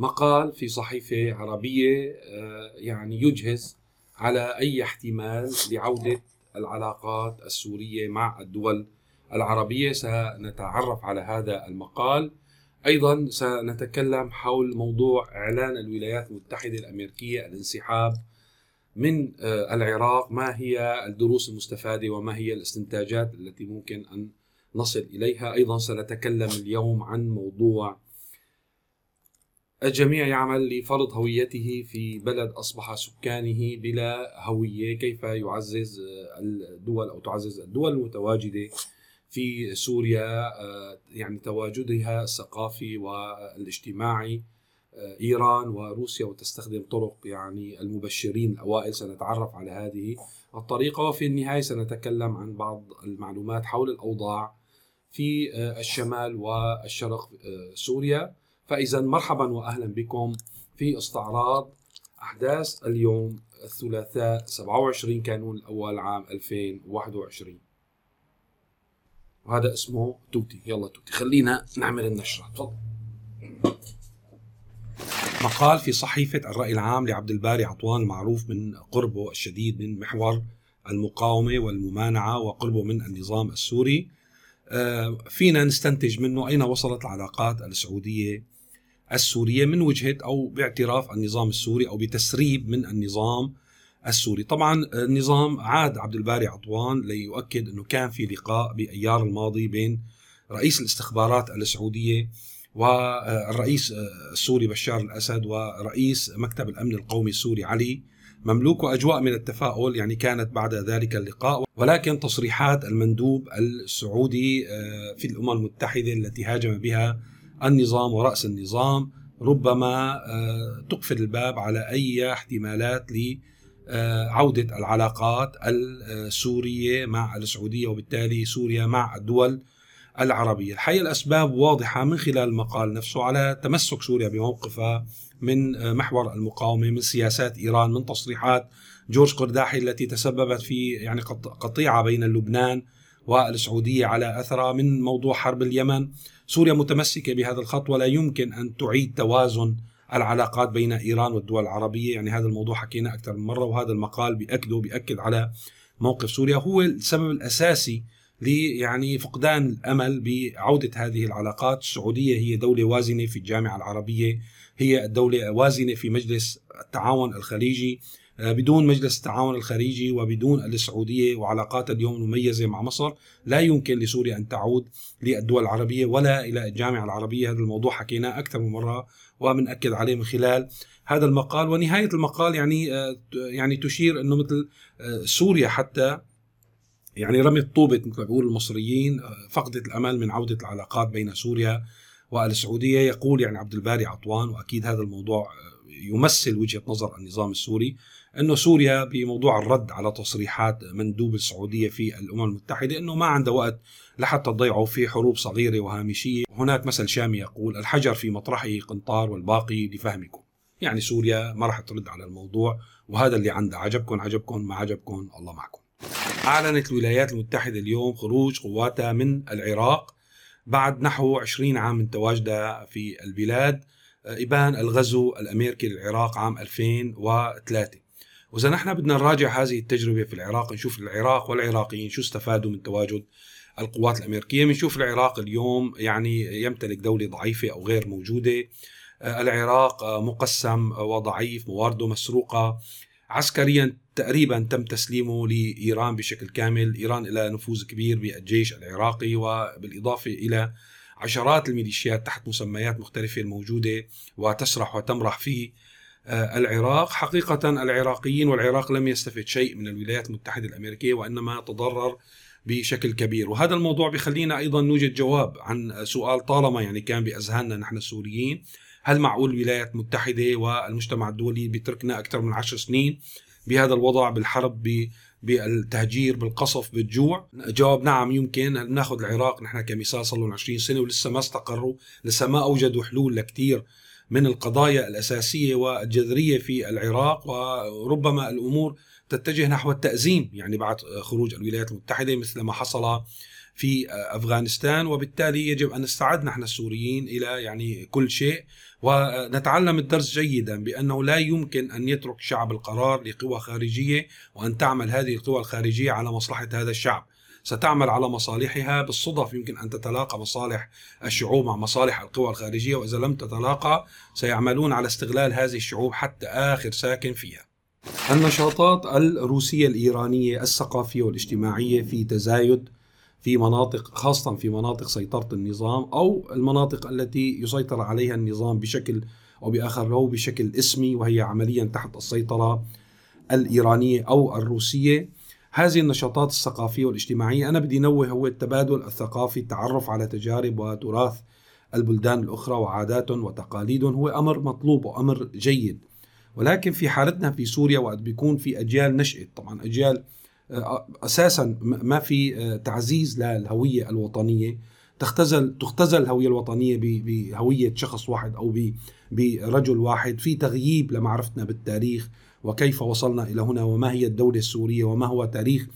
مقال في صحيفة عربية آه، يعني يجهز على أي احتمال لعودة العلاقات السورية مع الدول العربية. سنتعرف على هذا المقال. أيضا سنتكلم حول موضوع إعلان الولايات المتحدة الأمريكية الانسحاب من آه، العراق. ما هي الدروس المستفادة وما هي الاستنتاجات التي ممكن أن نصل إليها؟ أيضا سنتكلم اليوم عن موضوع الجميع يعمل لفرض هويته في بلد أصبح سكانه بلا هوية. كيف يعزز الدول أو تعزز الدول المتواجدة في سوريا؟ آه، يعني تواجدها الثقافي والاجتماعي آه، إيران وروسيا وتستخدم طرق يعني المبشرين الأوائل. سنتعرف على هذه الطريقة. وفي النهاية سنتكلم عن بعض المعلومات حول الأوضاع في آه، الشمال والشرق سوريا. فإذا مرحبا واهلا بكم في استعراض أحداث اليوم الثلاثاء 27 كانون الأول عام 2021 وهذا اسمه توتي. يلا توتي خلينا نعمل النشرة. تفضل. مقال في صحيفة الرأي العام لعبد الباري عطوان المعروف من قربه الشديد من محور المقاومة والممانعة وقربه من النظام السوري. آه، فينا نستنتج منه أين وصلت العلاقات السعودية السورية من وجهة أو باعتراف النظام السوري أو بتسريب من النظام السوري. طبعا النظام عاد عبد الباري عطوان ليؤكد أنه كان في لقاء بأيار الماضي بين رئيس الاستخبارات السعودية والرئيس السوري بشار الأسد ورئيس مكتب الأمن القومي السوري علي. مملوك أجواء من التفاؤل يعني كانت بعد ذلك اللقاء ولكن تصريحات المندوب السعودي آه، في الأمم المتحدة التي هاجم بها النظام ورأس النظام ربما آه، تقفل الباب على أي احتمالات آه، عودة العلاقات السورية مع السعودية وبالتالي سوريا مع الدول العربية. الحقيقة الأسباب واضحة من خلال المقال نفسه على تمسك سوريا بموقفها من آه، محور المقاومة من سياسات إيران من تصريحات جورج قرداحي التي تسببت في يعني قطيعة بين لبنان والسعودية على أثرها من موضوع حرب اليمن. سوريا متمسكة بهذا الخط ولا يمكن أن تعيد توازن العلاقات بين إيران والدول العربية. يعني هذا الموضوع حكينا أكثر من مرة وهذا المقال بيأكده بياكد على موقف سوريا. هو السبب الأساسي ل يعني فقدان الأمل بعودة هذه العلاقات، السعودية هي دولة وازنة في الجامعة العربية، هي الدولة وازنة في مجلس التعاون الخليجي، بدون مجلس التعاون الخليجي وبدون السعودية وعلاقات اليوم المميزة مع مصر لا يمكن لسوريا أن تعود للدول العربية ولا إلى الجامعة العربية، هذا الموضوع حكيناه أكثر من مرة وبنأكد عليه من خلال هذا المقال. ونهاية المقال يعني آه، يعني تشير أنه مثل آه، سوريا حتى يعني رمت طوبة مثل ما المصريين آه، فقدت الأمل من عودة العلاقات بين سوريا والسعودية يقول يعني عبد الباري عطوان وأكيد هذا الموضوع يمثل وجهة نظر النظام السوري أنه سوريا بموضوع الرد على تصريحات مندوب السعودية في الأمم المتحدة أنه ما عنده وقت لحتى تضيعوا في حروب صغيرة وهامشية. هناك مثل شامي يقول الحجر في مطرحه قنطار والباقي لفهمكم. يعني سوريا ما راح ترد على الموضوع وهذا اللي عندها. عجبكم؟ عجبكم؟ ما عجبكم؟ الله معكم. أعلنت الولايات المتحدة اليوم خروج قواتها من العراق. بعد نحو 20 عام من تواجدها في البلاد إبان الغزو الأمريكي للعراق عام 2003 وإذا نحن بدنا نراجع هذه التجربة في العراق نشوف العراق والعراقيين شو استفادوا من تواجد القوات الامريكيه بنشوف العراق اليوم يعني يمتلك دولة ضعيفة أو غير موجودة. آه، العراق آه، مقسم وضعيف موارده مسروقة. عسكريا تقريبا تم تسليمه لإيران بشكل كامل، إيران لها نفوذ كبير بالجيش العراقي وبالإضافة إلى عشرات الميليشيات تحت مسميات مختلفة الموجودة وتسرح وتمرح في آه، العراق، حقيقة العراقيين والعراق لم يستفد شيء من الولايات المتحدة الأمريكية وإنما تضرر بشكل كبير. وهذا الموضوع بخلينا أيضا نوجد جواب عن سؤال طالما يعني كان بأذهاننا نحن السوريين. هل معقول الولايات المتحدة والمجتمع الدولي بيتركنا أكثر من عشر سنين؟ بهذا الوضع بالحرب بالتهجير بالقصف بالجوع. جواب نعم يمكن ناخذ العراق. نحن كمثال صار لهم 20 سنة ولسه ما استقروا لسه ما أوجدوا حلول لكثير من القضايا الأساسية والجذرية في العراق. وربما الأمور تتجه نحو التأزيم يعني بعد خروج الولايات المتحدة مثل ما حصل في أفغانستان وبالتالي يجب أن نستعد نحن السوريين إلى يعني كل شيء ونتعلم الدرس جيدا بأنه لا يمكن أن يترك شعب القرار لقوى خارجية وأن تعمل هذه القوى الخارجية على مصلحة هذا الشعب. ستعمل على مصالحها بالصدف يمكن أن تتلاقى مصالح الشعوب مع مصالح القوى الخارجية وإذا لم تتلاقى سيعملون على استغلال هذه الشعوب حتى آخر ساكن فيها. النشاطات الروسية الإيرانية الثقافية والاجتماعية في تزايد في مناطق خاصة في مناطق سيطرة النظام أو المناطق التي يسيطر عليها النظام بشكل أو بآخر لو بشكل اسمي وهي عمليا تحت السيطرة الإيرانية أو الروسية. هذه النشاطات الثقافية والاجتماعية أنا بدي نوه هو التبادل الثقافي التعرف على تجارب وتراث البلدان الأخرى وعاداتهم وتقاليدهم هو أمر مطلوب وأمر جيد. ولكن في حالتنا في سوريا وقت بيكون في أجيال نشأت طبعا أجيال أساسا ما في آه، تعزيز للهوية الوطنية. تختزل تختزل الهوية الوطنية بهوية شخص واحد أو برجل واحد. في تغييب لمعرفتنا بالتاريخ وكيف وصلنا إلى هنا وما هي الدولة السورية وما هو تاريخ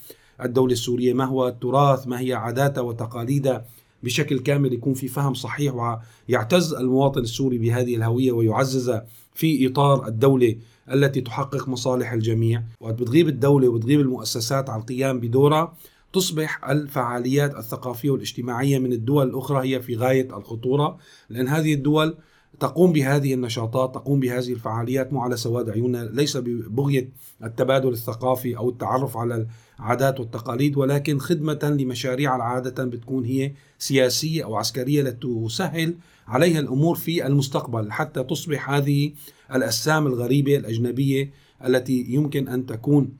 الدولة السورية. ما هو التراث؟ ما هي عاداتها وتقاليدها؟ بشكل كامل يكون في فهم صحيح ويعتز المواطن السوري بهذه الهوية ويعززها في إطار الدولة التي تحقق مصالح الجميع. وقت بتغيب الدولة وبتغيب المؤسسات عن القيام بدورها تصبح الفعاليات الثقافية والاجتماعية من الدول الأخرى هي في غاية الخطورة لأن هذه الدول تقوم بهذه النشاطات تقوم بهذه الفعاليات مو على سواد عيوننا ليس ببغية التبادل الثقافي أو التعرف على العادات والتقاليد ولكن خدمة لمشاريع عادة بتكون هي سياسية أو عسكرية لتسهل عليها الأمور في المستقبل حتى تصبح هذه الأسام الغريبة الأجنبية التي يمكن أن تكون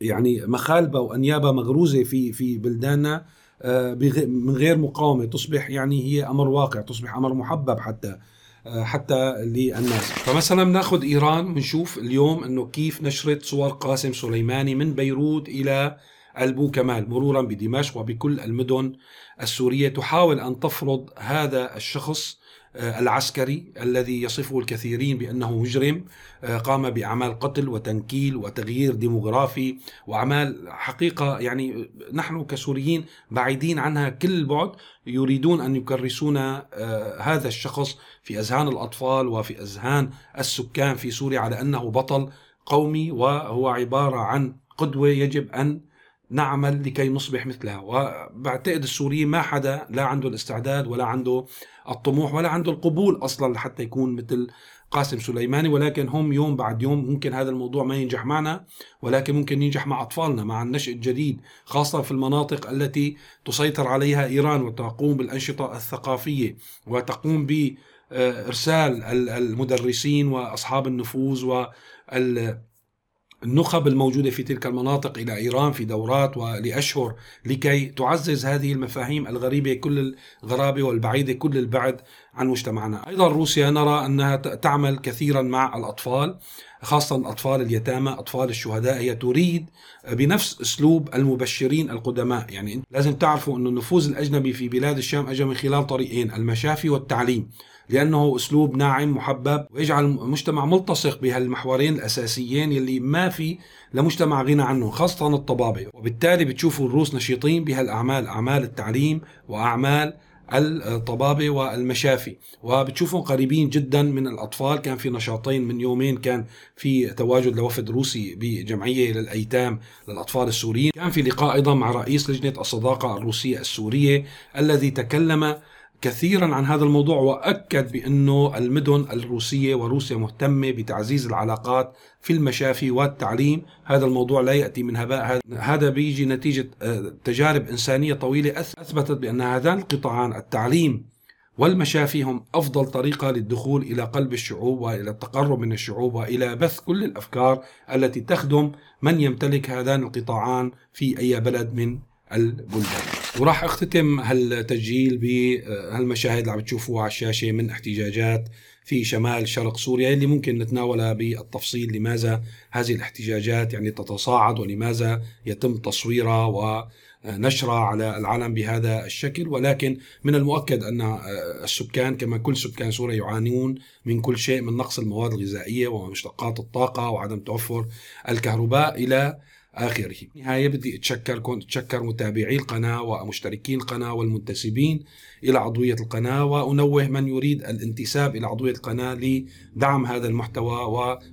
يعني مخالبة وأنيابة مغروزة في في بلداننا آه، من غير مقاومة تصبح يعني هي أمر واقع تصبح أمر محبب حتى. حتى للناس. فمثلا بناخذ إيران بنشوف اليوم إنه كيف نشرت صور قاسم سليماني من بيروت إلى ألبو كمال مرورا بدمشق وبكل المدن السورية. تحاول أن تفرض هذا الشخص العسكري الذي يصفه الكثيرين بأنه مجرم آه، قام بأعمال قتل وتنكيل وتغيير ديموغرافي وأعمال حقيقة. يعني نحن كسوريين بعيدين عنها كل البعد يريدون أن يكرسون آه، هذا الشخص في أذهان الأطفال وفي أذهان السكان في سوريا على أنه بطل قومي وهو عبارة عن قدوة يجب أن نعمل لكي نصبح مثلها. وبعتقد السوريين ما حدا لا عنده الاستعداد ولا عنده الطموح ولا عنده القبول أصلا لحتى يكون مثل قاسم سليماني. ولكن هم يوم بعد يوم ممكن هذا الموضوع ما ينجح معنا ولكن ممكن ينجح مع أطفالنا مع النشء الجديد خاصة في المناطق التي تسيطر عليها إيران وتقوم بالأنشطة الثقافية وتقوم بإرسال المدرسين وأصحاب النفوذ وال النخب الموجودة في تلك المناطق إلى إيران في دورات ولأشهر لكي تعزز هذه المفاهيم الغريبة كل الغرابة والبعيدة كل البعد عن مجتمعنا. أيضا روسيا نرى أنها تعمل كثيرا مع الأطفال خاصة الأطفال اليتامى، أطفال الشهداء هي تريد بنفس أسلوب المبشرين القدماء، يعني لازم تعرفوا انه النفوذ الأجنبي في بلاد الشام اجى من خلال طريقين، المشافي والتعليم. لأنه أسلوب ناعم محبب ويجعل المجتمع ملتصق بهالمحورين الأساسيين يلي ما في لمجتمع غنى عنه خاصة الطبابة. وبالتالي بتشوفوا الروس نشيطين بهالأعمال أعمال التعليم وأعمال الطبابة والمشافي. وبتشوفهم قريبين جدا من الأطفال. كان في نشاطين من يومين كان في تواجد لوفد روسي بجمعية للأيتام للأطفال السوريين. كان في لقاء أيضا مع رئيس لجنة الصداقة الروسية السورية الذي تكلم كثيرا عن هذا الموضوع وأكد بأنه المدن الروسية وروسيا مهتمة بتعزيز العلاقات في المشافي والتعليم، هذا الموضوع لا يأتي من هباء، هذا بيجي نتيجة آه، تجارب إنسانية طويلة أثبتت بأن هذان القطاعان التعليم والمشافي هم أفضل طريقة للدخول إلى قلب الشعوب وإلى التقرب من الشعوب وإلى بث كل الأفكار التي تخدم من يمتلك هذان القطاعان في أي بلد من البلدان. وراح اختتم هالتسجيل بهالمشاهد اللي عم تشوفوها على الشاشة من احتجاجات في شمال شرق سوريا اللي ممكن نتناولها بالتفصيل لماذا هذه الاحتجاجات يعني تتصاعد ولماذا يتم تصويرها ونشرها على العالم بهذا الشكل. ولكن من المؤكد أن السكان كما كل سكان سوريا يعانون من كل شيء من نقص المواد الغذائية ومشتقات الطاقة وعدم توفر الكهرباء إلى آخره. نهاية بدي أتشكركم أتشكر متابعي القناة ومشتركي القناة والمنتسبين إلى عضوية القناة وأنوه من يريد الانتساب إلى عضوية القناة لدعم هذا المحتوى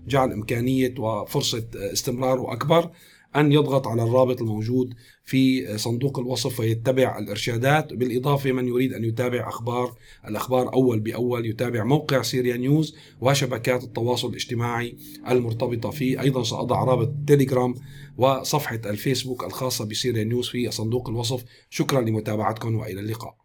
وجعل إمكانية وفرصة استمراره أكبر. أن يضغط على الرابط الموجود في صندوق الوصف ويتبع الإرشادات بالإضافة من يريد أن يتابع أخبار الأخبار أول بأول يتابع موقع سيريا نيوز وشبكات التواصل الاجتماعي المرتبطة فيه. أيضا سأضع رابط تيليجرام وصفحة الفيسبوك الخاصة بسيريا نيوز في صندوق الوصف. شكرا لمتابعتكم وإلى اللقاء.